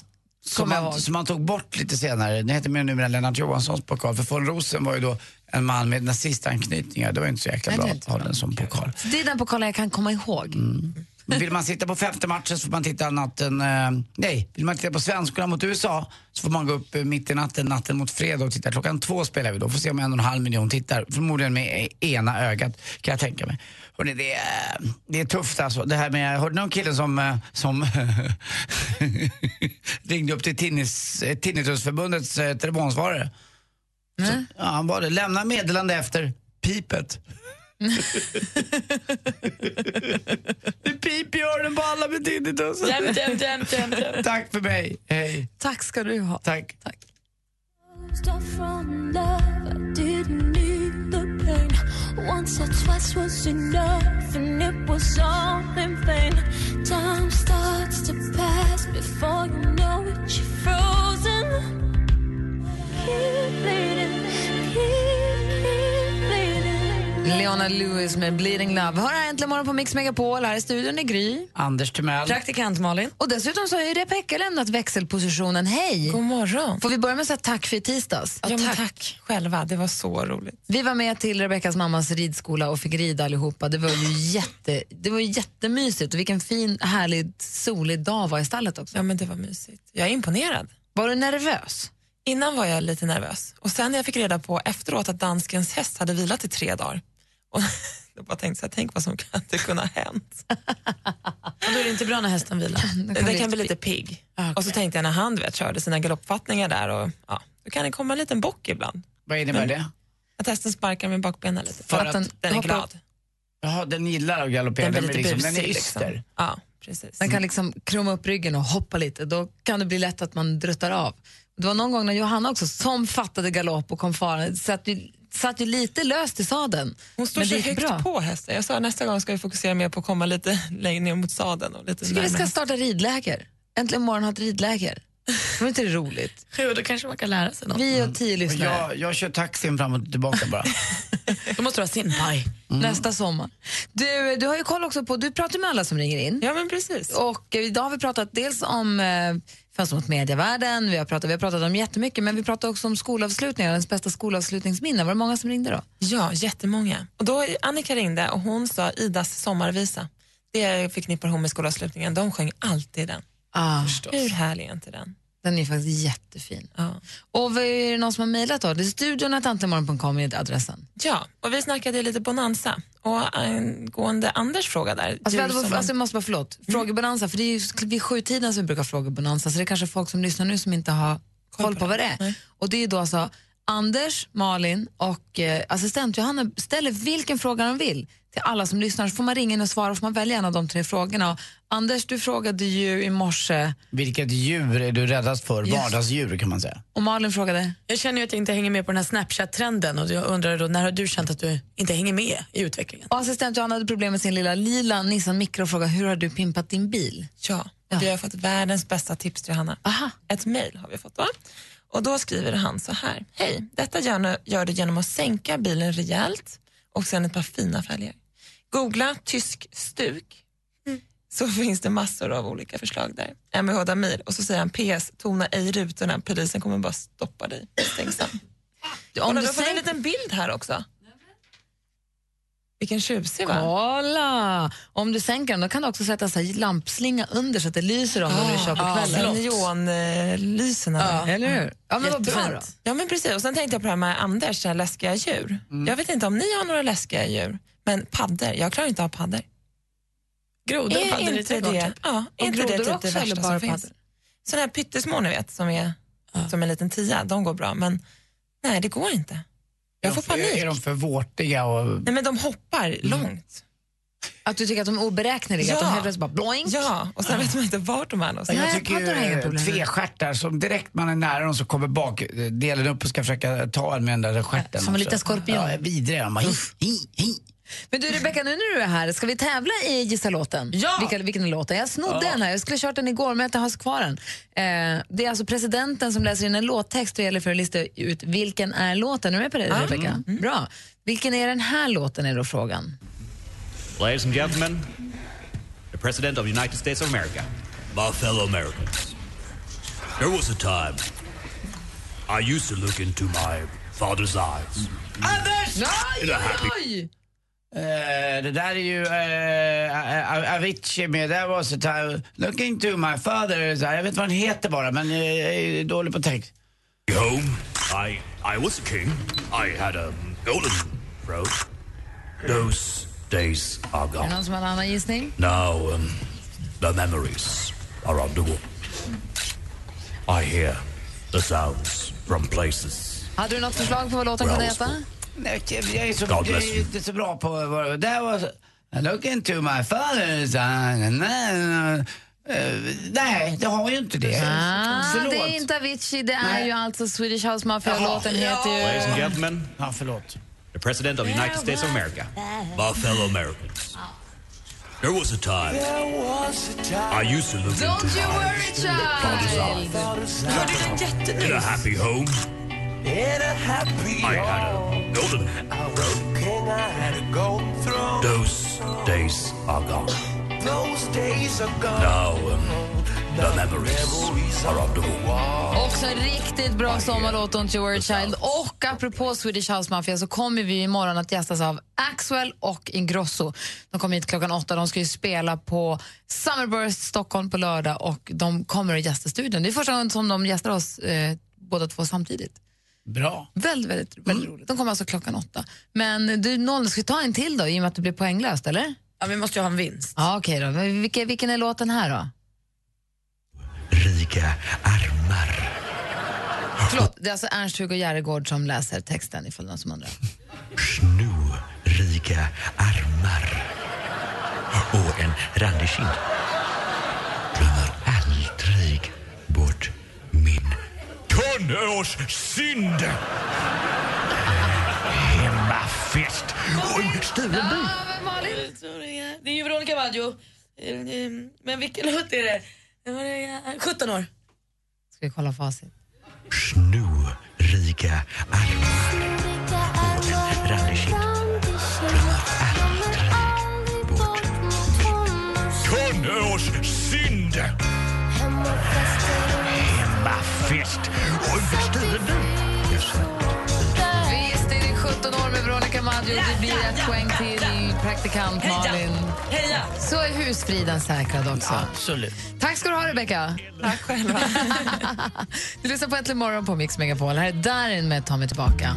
Som man, som man tog bort lite senare. Den heter mer numera Lennart Johanssons pokal. För von Rosen var ju då en man med nazistanknytningar. Det var inte så jäkla det bra att ha den som pokal. Så det är den pokalen jag kan komma ihåg. Men Vill man sitta på femte matchen så får man titta natten... Eh, nej, vill man titta på svenskorna mot USA så får man gå upp eh, mitt i natten, natten mot fredag och titta. Klockan två spelar vi då. Får se om en och en halv miljon tittar. Förmodligen med ena ögat kan jag tänka mig. Hörrni, det, är, det är tufft alltså. Det här med, hörde ni om killen som, eh, som ringde upp till tinnis, eh, Tinnitusförbundets telefonsvarare? Så, ja, han var det. Lämna meddelande efter pipet. Det piper i öronen på alla med tinnitus. Jämt, jämt, jämt, jämt, jämt. Tack för mig. Hej. Tack ska du ha. Tack. Tack. Once or twice was enough, and it was all in vain. Time starts to pass before you know it, you're frozen. Keep bleeding, keep. Leona Lewis med Bleeding Love. Hör här äntligen morgon på Mix Megapol. Här i studion är Gry. Anders Timell. Praktikant Malin. Och dessutom så har ju Rebecka lämnat växelpositionen. Hej! God morgon. Får vi börja med att säga tack för i tisdags? Ja, men tack. själva, det var så roligt. Vi var med till Rebeckas mammas ridskola och fick rida allihopa. Det var ju jätte, det var ju jättemysigt och vilken fin, härlig, solig dag var i stallet också. Ja, men det var mysigt. Jag är imponerad. Var du nervös? Innan var jag lite nervös och sen när jag fick reda på efteråt att danskens häst hade vilat i tre dagar och då bara tänkte jag, tänk vad som kan det kunna ha hänt. och då är det inte bra när hästen vilar. kan Den kan bli lite pigg. Och så tänkte jag när han vet, körde sina galoppfattningar där och ja, då kan det komma en liten bock ibland. Vad innebär det? Att hästen sparkar med bakbenen lite. För För att att den är hoppar- glad. Jaha, den gillar att galoppera. Den Den, är lite liksom, den är yster. liksom. Ja, precis. Den kan liksom krumma upp ryggen och hoppa lite. Då kan det bli lätt att man druttar av. Det var någon gång när Johanna också, som fattade galopp och kom farande, satt ju, satt ju lite löst i sadeln. Hon står Men så det högt bra. på hästen. Jag sa nästa gång ska vi fokusera mer på att komma lite längre ner mot sadeln. Och lite Tycker vi ska starta ridläger. Äntligen morgon har ett ridläger. Var inte det roligt? Jo, då kanske man kan lära sig något. Vi och tio lyssnare. jag, jag kör taxin fram och tillbaka bara. Då måste du ha simpai. Nästa sommar. Du, du har ju koll också på, du pratar med alla som ringer in. Ja, men precis. Och eh, idag har vi pratat dels om eh, Fönster mot medievärlden, vi har, pratat, vi har pratat om jättemycket, men vi pratar också om skolavslutningar, ens bästa skolavslutningsminne. Var det många som ringde då? Ja, jättemånga. Och då, Annika ringde och hon sa Idas sommarvisa. Det förknippar hon med skolavslutningen. De sjöng alltid den. Ah, Hur härlig är inte den? Den är faktiskt jättefin. Ja. Och vad är det någon som har mejlat då? Det är studion att antligenmorgon.com är adressen. ja, och vi snackade lite bonanza. Och angående Anders fråga där. Alltså, hade, som- alltså, jag måste bara, förlåt, frågebonanza, för det är ju vid sjutiden som vi brukar fråga bonanza, så det är kanske folk som lyssnar nu som inte har koll på vad det är. Och det är då alltså Anders, Malin och eh, assistent Johanna ställer vilken fråga de vill till alla som lyssnar, så får man ringa in och svara, får man välja en av de tre frågorna. Och Anders, du frågade ju i morse, Vilket djur är du räddast för? Just. Vardagsdjur kan man säga. och Malin frågade, Jag känner ju att jag inte hänger med på den här Snapchat-trenden och jag undrar då, när har du känt att du inte hänger med i utvecklingen? och assistent Johanna hade problem med sin lilla lila Nissan Micro och frågade, hur har du pimpat din bil? Ja, och vi har fått världens bästa tips till Johanna. Aha. Ett mejl har vi fått då. Och då skriver han så här. Hej, detta gör, gör du genom att sänka bilen rejält och sen ett par fina fälgar. Googla tysk stuk så finns det massor av olika förslag där. MH Damir och så säger han PS, tona ej rutorna, polisen kommer bara stoppa dig misstänksam. Om du du får en liten bild här också. Vilken tjusig va? Kolla! Om du sänker den då kan du också sätta så här lampslinga under så att det lyser om när du kör på Ah, kvällen. Neonlyserna. Ja, eller hur? Ja, men vad bra då. Ja, men precis. Och sen tänkte jag på det här med Anders, så här läskiga djur. Jag vet inte om ni har några läskiga djur, men paddor. Jag klarar inte av paddor. Grodor och Är paddor i inte trädgården, det, ja, är inte det typ det värsta bara som finns? paddor? Sådana här pyttesmå ni vet, som är som en liten tia, de går bra. Men nej, det går inte. Jag får panik. Är de för vårtiga? Och... Nej, men de hoppar långt. Att du tycker att de är oberäkneliga? Att de helt plötsligt bara bloink? Ja, och sen vet man inte vart de är någonstans. Jag tycker ju tvestjärtar som direkt man är nära dem så kommer bak delen upp och ska försöka ta en med den där stjärten. Som en liten skorpion. Ja, vidriga. De bara, hi, hi, hi. Men du Rebecka, nu när du är här, ska vi tävla i Gissa låten? Ja! Vilka, vilken är låten? Jag snodde Ja. den här, jag skulle ha kört den igår men jag har kvar den. Eh, det är alltså presidenten som läser in en låttext och gäller för att lista ut vilken är låten. Är du med på det Ja. Rebecka? Bra. Vilken är den här låten är då frågan. Ladies and gentlemen, the President of the United States of America. My fellow Americans, there was a time I used to look into my father's eyes. Anders! In a happy... Eh, det där är ju uh, Avicii med That was a time looking to my father. Jag vet inte vad den heter bara, men jag är dålig på text. Home, I, I was a king. I had a golden throne. Those days are Är det gone. någon som har en annan gissning? Now, um, the memories are on the wall. I hear the sounds from places. Hade du något förslag på vad låten kunde heta? Nej, jag är, så, jag är inte så bra på vad That was looking to my father's eyes. Eh, nej, det har ju inte det. Ah, Förlåt. det är inte Avicii, det är Nej. ju alltså Swedish House Mafia. Låten heter ju... Ladies and gentlemen, ja, förlåt. the President of the United States of America. My fellow Americans. There was a time I used to look Don't into you my worry father's child! eyes. In a happy home, I had a golden throne. Those days are gone. Now, um, the memories are on the wall. Också en riktigt bra sommarlåt, Don't you worry child. Och apropå Swedish House Mafia så kommer vi imorgon att gästas av Axwell och Ingrosso. De kommer hit klockan åtta. De ska ju spela på Summerburst Stockholm på lördag och de kommer att gästa studion. Det är första gången som de gästar oss eh, båda två samtidigt. Bra. Väldigt, väldigt, väldigt roligt. De kommer alltså klockan åtta. Men du, noll, ska vi ta en till då, i och med att det blir poänglöst, eller? Ja, vi måste ju ha en vinst. Ja, okej då. Men Vilken, vilken är låten här då? Rika armar. Förlåt, det är alltså Ernst-Hugo Järegård som läser texten ifall någon som undrar. Rika armar. Och en randig kind. Tonårssynd. Hemmafest och en stulen bil. Det är ju Veronica Maggio. Eh, eh, Men vilken låt är det? Det var det, 17 år. Ska vi kolla facit? Rika armar och en randig kind. Glömmer Hemmafest och en stulen bil. Visst är det 17 år med Veronica Maggio. Det blir ett poäng till praktikant Malin. Heja! Så är husfriden säkrad också. Absolut. Tack ska du ha, Rebecca. Tack själva. du lyssnar på Äntligen morgon på Mix Megapol. Här är Darin med Ta mig tillbaka.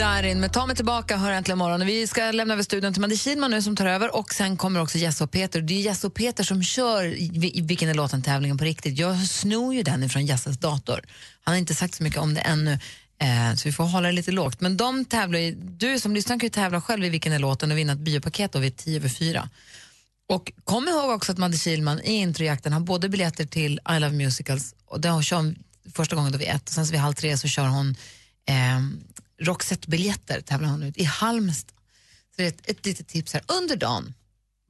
Darin med Ta mig tillbaka hör Äntligen morgon. Vi ska lämna över studion till Madde Kihlman nu som tar över och sen kommer också Jesse och Peter. Det är Jesse och Peter som kör i- Vilken är låten-tävlingen på riktigt. Jag snor ju den ifrån Jesses dator. Han har inte sagt så mycket om det ännu. Eh, så vi får hålla det lite lågt. Men de tävlar ju, du som lyssnar kan ju tävla själv i Vilken är låten och vinna ett biopaket då vid 10 över 4. Och kom ihåg också att Madde Kihlman i introjakten har både biljetter till I Love Musicals och det kör hon första gången då vid ett och sen så vid halv tre så kör hon eh, Roxette-biljetter tävlar hon ut i Halmstad. Så det är ett, ett litet tips här under dagen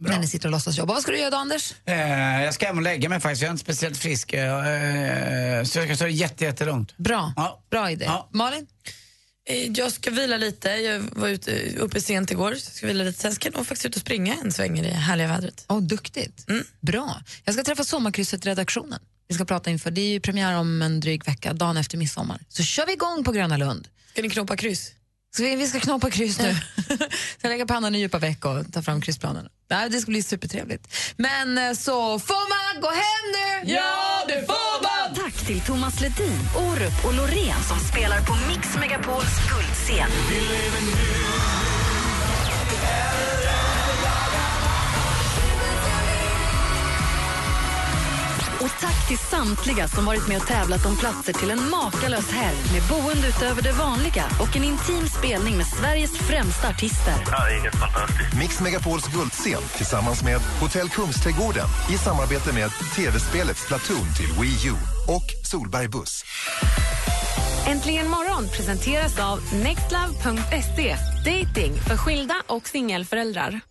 när ni sitter och låtsas jobba. Vad ska du göra då Anders? Eh, jag ska hem och lägga mig faktiskt, jag är inte speciellt frisk. Eh, så jag ska ta det jätte, jättelångt. Bra, bra idé. Malin? Eh, Jag ska vila lite. Jag var ute, uppe sent igår. Så jag ska vila lite. Sen ska jag nog faktiskt ut och springa en sväng i det härliga vädret. Oh, duktigt. Bra. Jag ska träffa Sommarkrysset-redaktionen. Vi ska prata inför, det är ju premiär om en dryg vecka, dagen efter midsommar. Så kör vi igång på Gröna Lund. Ska ni knåpa kryss? Ska vi, vi ska knåpa kryss nu. ska lägga pannan i djupa veck och ta fram kryssplanerna. Nej, Det ska bli supertrevligt. Men eh, så får man gå hem nu? Ja, det får man! Tack till Thomas Ledin, Orup och Loreen som spelar på Mix Megapols guldscen. Och tack till samtliga som varit med och tävlat om platser till en makalös helg med boende utöver det vanliga och en intim spelning med Sveriges främsta artister. Ja, det är helt fantastiskt. Mix Megapols guldscen tillsammans med Hotell Kungsträdgården i samarbete med tv-spelet Splatoon till Wii U och Solberg Buss. Äntligen morgon presenteras av nextlove.se. Dating för skilda och singelföräldrar.